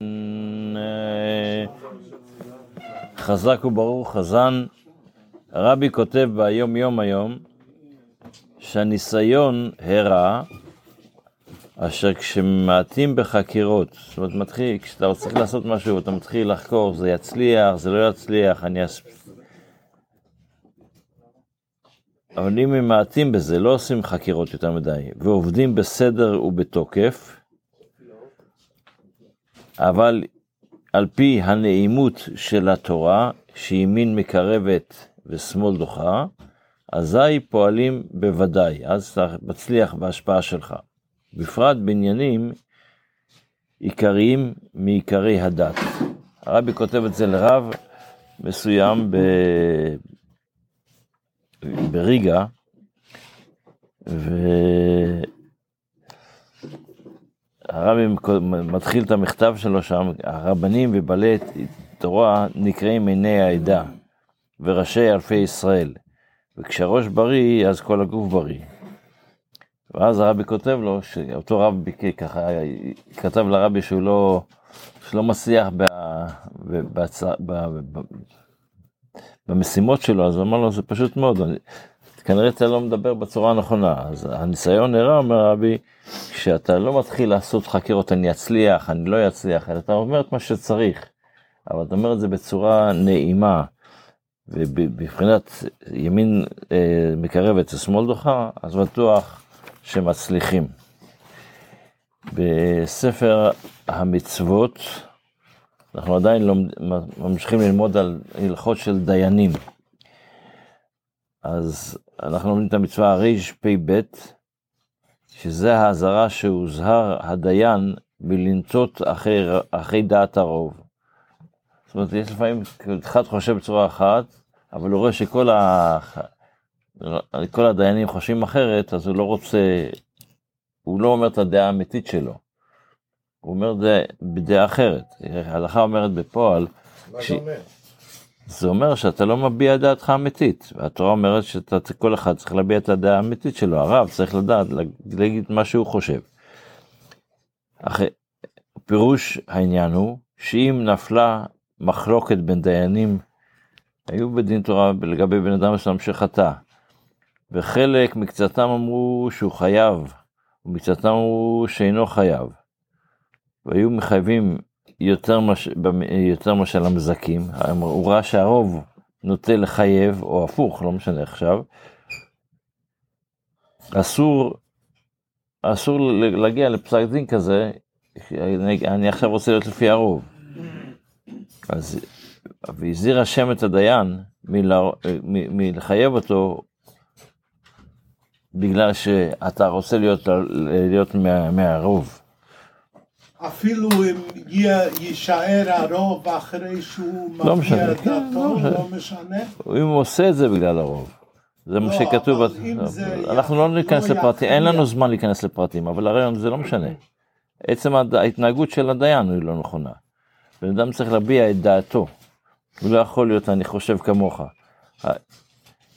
אה, חזק וברוך חזן, הרבי כותב ביום יום היום שהניסיון הרע אשר כשמעטים בחקירות, זאת אומרת מתחיל, כשאתה צריך לעשות משהו, אתה מתחיל לחקור, זה יצליח, זה לא יצליח, אני אס... אבל אם הם מעטים בזה, לא עושים חקירות יותר מדי, ועובדים בסדר ובתוקף, אבל על פי הנעימות של התורה, שימין מקרבת ושמאל דוחה, אזי פועלים בוודאי, אז אתה מצליח בהשפעה שלך. בפרט בעניינים עיקריים מעיקרי הדת. הרבי כותב את זה לרב מסוים ב... בריגה, והרבי מתחיל את המכתב שלו שם, הרבנים ובעלי תורה נקראים עיני העדה וראשי אלפי ישראל, וכשהראש בריא אז כל הגוף בריא. ואז הרבי כותב לו, שאותו רב ככה כתב לרבי שהוא לא, שלא מצליח במשימות שלו, אז הוא אמר לו, זה פשוט מאוד, כנראה אתה לא מדבר בצורה הנכונה. אז הניסיון הרע, אומר הרבי, כשאתה לא מתחיל לעשות חקירות, אני אצליח, אני לא אצליח, אלא אתה אומר את מה שצריך, אבל אתה אומר את זה בצורה נעימה, ובבחינת ימין אה, מקרבת ושמאל דוחה, אז בטוח שמצליחים. בספר המצוות, אנחנו עדיין לומד, ממשיכים ללמוד על הלכות של דיינים. אז אנחנו לומדים את המצווה רפ"ב, שזה האזהרה שהוזהר הדיין מלנטות אחרי, אחרי דעת הרוב. זאת אומרת, יש לפעמים, אחד חושב בצורה אחת, אבל הוא רואה שכל ה... כל הדיינים חושבים אחרת, אז הוא לא רוצה, הוא לא אומר את הדעה האמיתית שלו. הוא אומר זה בדעה אחרת. ההלכה אומרת בפועל, מה זה אומר? זה אומר שאתה לא מביע דעתך האמיתית. והתורה אומרת שכל אחד צריך להביע את הדעה האמיתית שלו. הרב צריך לדעת, להגיד מה שהוא חושב. אחרי, פירוש העניין הוא שאם נפלה מחלוקת בין דיינים, היו בדין תורה לגבי בן אדם מסוים שחטא, וחלק מקצתם אמרו שהוא חייב, ומקצתם אמרו שאינו חייב. והיו מחייבים יותר, מש... יותר מאשר המזכים, הוא ראה שהרוב נוטה לחייב, או הפוך, לא משנה עכשיו, אסור, אסור להגיע לפסק דין כזה, אני, אני עכשיו רוצה להיות לפי הרוב. אז, והזהיר השם את הדיין מלה, מלחייב אותו בגלל שאתה רוצה להיות, להיות מה, מהרוב. אפילו אם יישאר הרוב אחרי שהוא לא מביע את כן, דעתו, לא משנה. לא משנה? אם הוא עושה את זה בגלל הרוב. זה מה לא, שכתוב, אבל אם זה אנחנו לא ניכנס לא לפרטים, אין. לנו זמן להיכנס לפרטים, אבל הרעיון זה לא משנה. עצם ההתנהגות של הדיין היא לא נכונה. בן אדם צריך להביע את דעתו. הוא לא יכול להיות אני חושב כמוך.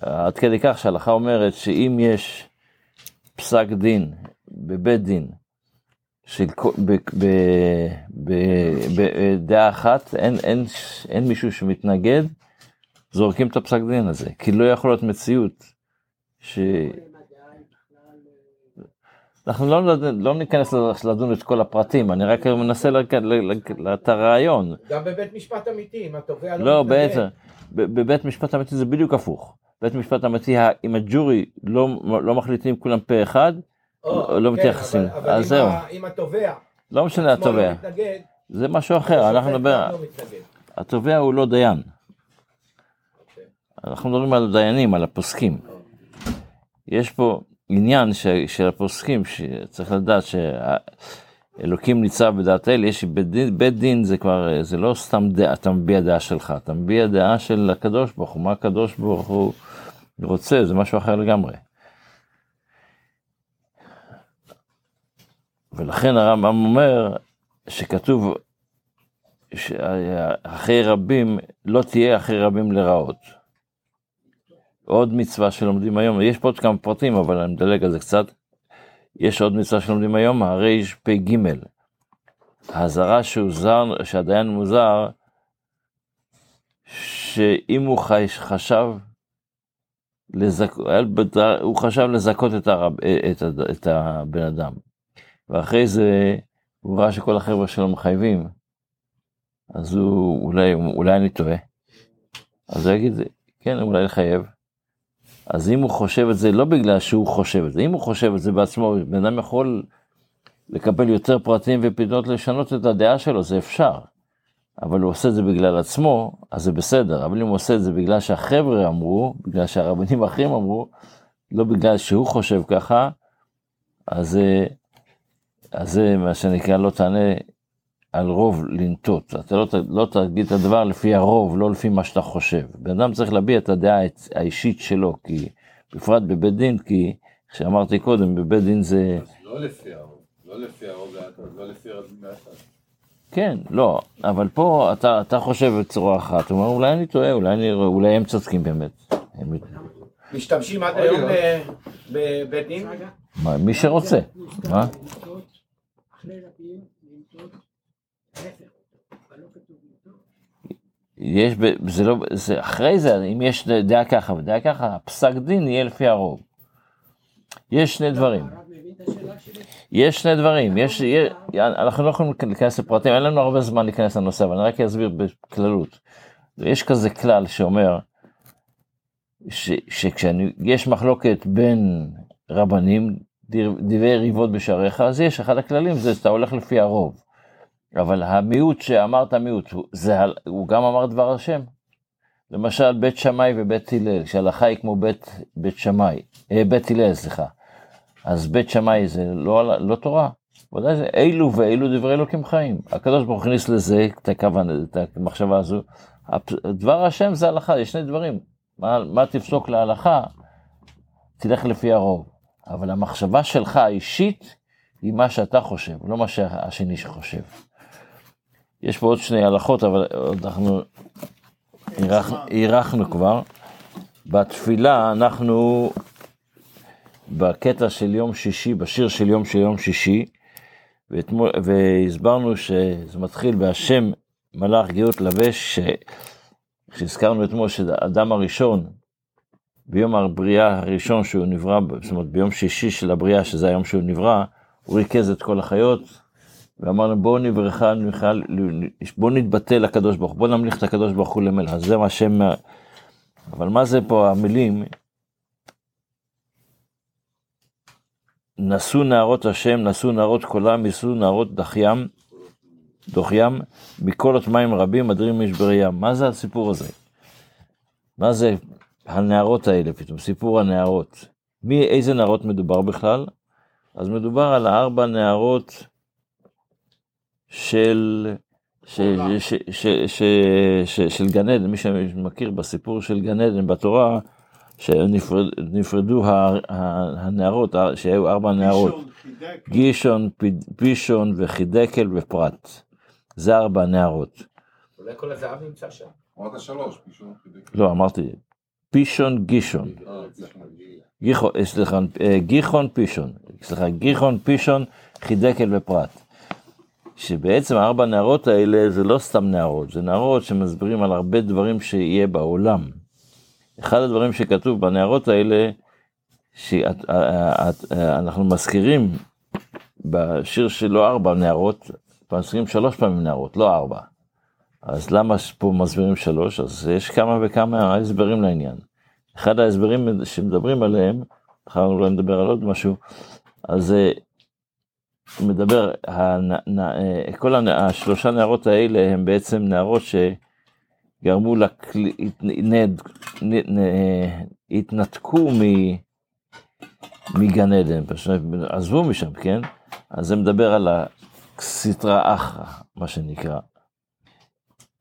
עד כדי כך שההלכה אומרת שאם יש פסק דין בבית דין של בדעה אחת, אין, אין, אין מישהו שמתנגד, זורקים את הפסק דין הזה, כי לא יכול להיות מציאות ש... אנחנו לא, לא ניכנס לדון את כל הפרטים, אני רק מנסה את הרעיון. גם בבית משפט אמיתי, אם התובע לא לא. בעצם, בבית משפט אמיתי זה בדיוק הפוך. בית משפט אמיתי, אם הג'ורי לא, לא מחליטים כולם פה אחד, לא כן, מתייחסים. אבל- אבל אז זהו. ה- אם התובע לא משנה לא התובע, מתנגד, זה משהו אחר, אנחנו נדבר, לא. התובע הוא לא דיין. אנחנו מדברים על דיינים, על הפוסקים. יש פה עניין ש, של הפוסקים, שצריך לדעת שאלוקים ניצב בדעת אל, יש בית דין, בית דין זה כבר, זה לא סתם דעה, אתה מביע דעה שלך, אתה מביע דעה של הקדוש ברוך הוא, מה הקדוש ברוך הוא רוצה, זה משהו אחר לגמרי. ולכן הרמב"ם אומר שכתוב שאחרי רבים לא תהיה אחרי רבים לרעות. עוד מצווה שלומדים היום, יש פה עוד כמה פרטים אבל אני מדלג על זה קצת. יש עוד מצווה שלומדים היום, הרפ"ג, האזהרה שהדיין מוזר, שאם הוא חש- חשב, לזק... הוא חשב לזכות את, הרב... את, הד- את הבן אדם, ואחרי זה הוא ראה שכל החבר'ה שלו מחייבים, אז הוא, אולי, אולי אני טועה, אז הוא יגיד, כן, אולי לחייב. אז אם הוא חושב את זה, לא בגלל שהוא חושב את זה, אם הוא חושב את זה בעצמו, בן אדם יכול לקבל יותר פרטים ופתאום לשנות את הדעה שלו, זה אפשר. אבל הוא עושה את זה בגלל עצמו, אז זה בסדר. אבל אם הוא עושה את זה בגלל שהחבר'ה אמרו, בגלל שהרבנים האחרים אמרו, לא בגלל שהוא חושב ככה, אז, זה- אז זה מה שנקרא, לא תענה על רוב לנטות. אתה לא, לא תגיד את הדבר לפי הרוב, לא לפי מה שאתה חושב. בן אדם צריך להביע את הדעה האישית שלו, כי בפרט בבית דין, כי, שאמרתי קודם, בבית דין זה... לא לפי הרוב, לא לפי הרוב לאט, לא לפי הרוב לאט. כן, לא, אבל פה אתה, אתה חושב בצורה אחת, הוא אומר אולי אני טועה, אולי, אני, אולי הם צודקים באמת. הם, משתמשים עד היום בבית דין? מה, מי שרוצה, מה? אחרי רבים, לנטות, ההפך, אבל לא כתוב לנטות. יש, זה לא, זה אחרי זה, אם יש דעה ככה ודעה ככה, הפסק דין יהיה לפי הרוב. יש שני דברים, השאלה שלי? יש שני דברים, יש, יש, אנחנו לא יכולים להיכנס לפרטים, אין לנו הרבה זמן להיכנס לנושא, אבל אני רק אסביר בכללות. יש כזה כלל שאומר, שכשיש מחלוקת בין רבנים, דברי ריבות בשעריך, אז יש, אחד הכללים זה שאתה הולך לפי הרוב. אבל המיעוט שאמרת מיעוט, זה, הוא גם אמר דבר השם. למשל בית שמאי ובית הלל, שההלכה היא כמו בית, בית שמאי, אה, בית הלל, סליחה. אז בית שמאי זה לא, לא תורה, ודאי זה אילו ואילו דברי אלוקים חיים. הקדוש ברוך הכניס לזה את הכוונה, את המחשבה הזו. דבר השם זה הלכה, יש שני דברים. מה, מה תפסוק להלכה, תלך לפי הרוב. אבל המחשבה שלך האישית היא מה שאתה חושב, לא מה שהשני שחושב. יש פה עוד שני הלכות, אבל אנחנו אירחנו- כבר. בתפילה אנחנו בקטע של יום שישי, בשיר של יום של יום שישי, ואתמול, והסברנו שזה מתחיל בהשם מלאך גאות לבש, שהזכרנו אתמול שהאדם הראשון, ביום הבריאה הראשון שהוא נברא, זאת אומרת ביום שישי של הבריאה, שזה היום שהוא נברא, הוא ריכז את כל החיות, ואמר להם בואו נברכה, בואו נתבטא לקדוש ברוך הוא, בואו נמליך את הקדוש ברוך הוא למלך, זה מה השם, אבל מה זה פה המילים? נשאו נערות השם, נשאו נערות קולם, יישאו נערות דחיים, דוחיים, מקולות מים רבים, אדירים משברי ים. מה זה הסיפור הזה? מה זה הנערות האלה פתאום, סיפור הנערות? מי, איזה נערות מדובר בכלל? אז מדובר על הארבע נערות של, ש, ש, ש, ש, ש, של גן עדן, מי שמכיר בסיפור של גן עדן בתורה, שנפרדו ה- ה- הנערות, שהיו ארבע נערות, גישון, פישון וחידקל ופרת. זה ארבע נערות. אולי כל הזהב נמצא שם. אמרת שלוש, מישהו חידק. לא, אמרתי, פישון, גישון. אה. גיחון, אה, סליחה, אה, גיחון, פישון. סליחה, גיחון, פישון, חידקל ופרת. שבעצם הארבע נערות האלה זה לא סתם נערות, זה נערות שמסבירים על הרבה דברים שיהיה בעולם. אחד הדברים שכתוב בנערות האלה, שאנחנו מזכירים בשיר שלו ארבע נערות, מזכירים שלוש פעמים נערות, לא ארבע. אז למה פה מסבירים שלוש? אז יש כמה וכמה הסברים לעניין. אחד ההסברים שמדברים עליהם, אחר אולי נדבר על עוד משהו, אז אה, מדבר, אה, כל הנ- השלושה נערות האלה הם בעצם נערות שגרמו. הת- נד- נ- נ- התנתקו מ... מגן עדן, פשוט עזבו משם, כן? אז זה מדבר על הסטרא אחרא, מה שנקרא.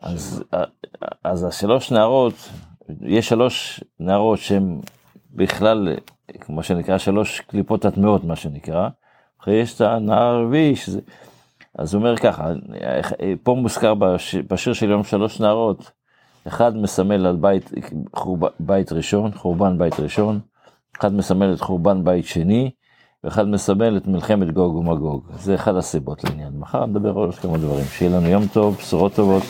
אז, אז השלוש נערות, יש שלוש נערות שהן בכלל, כמו שנקרא, שלוש קליפות הטמעות, מה שנקרא. אחרי יש את הנער הרביעי, שזה... אז הוא אומר ככה, פה מוזכר בש... בשיר של יום שלוש נערות, אחד מסמל על בית, חורב... בית ראשון, חורבן בית ראשון, אחד מסמל את חורבן בית שני, ואחד מסמל את מלחמת גוג ומגוג. זה אחד הסיבות לעניין. מחר נדבר על עוד כמה דברים. שיהיה לנו יום טוב, בשורות טובות.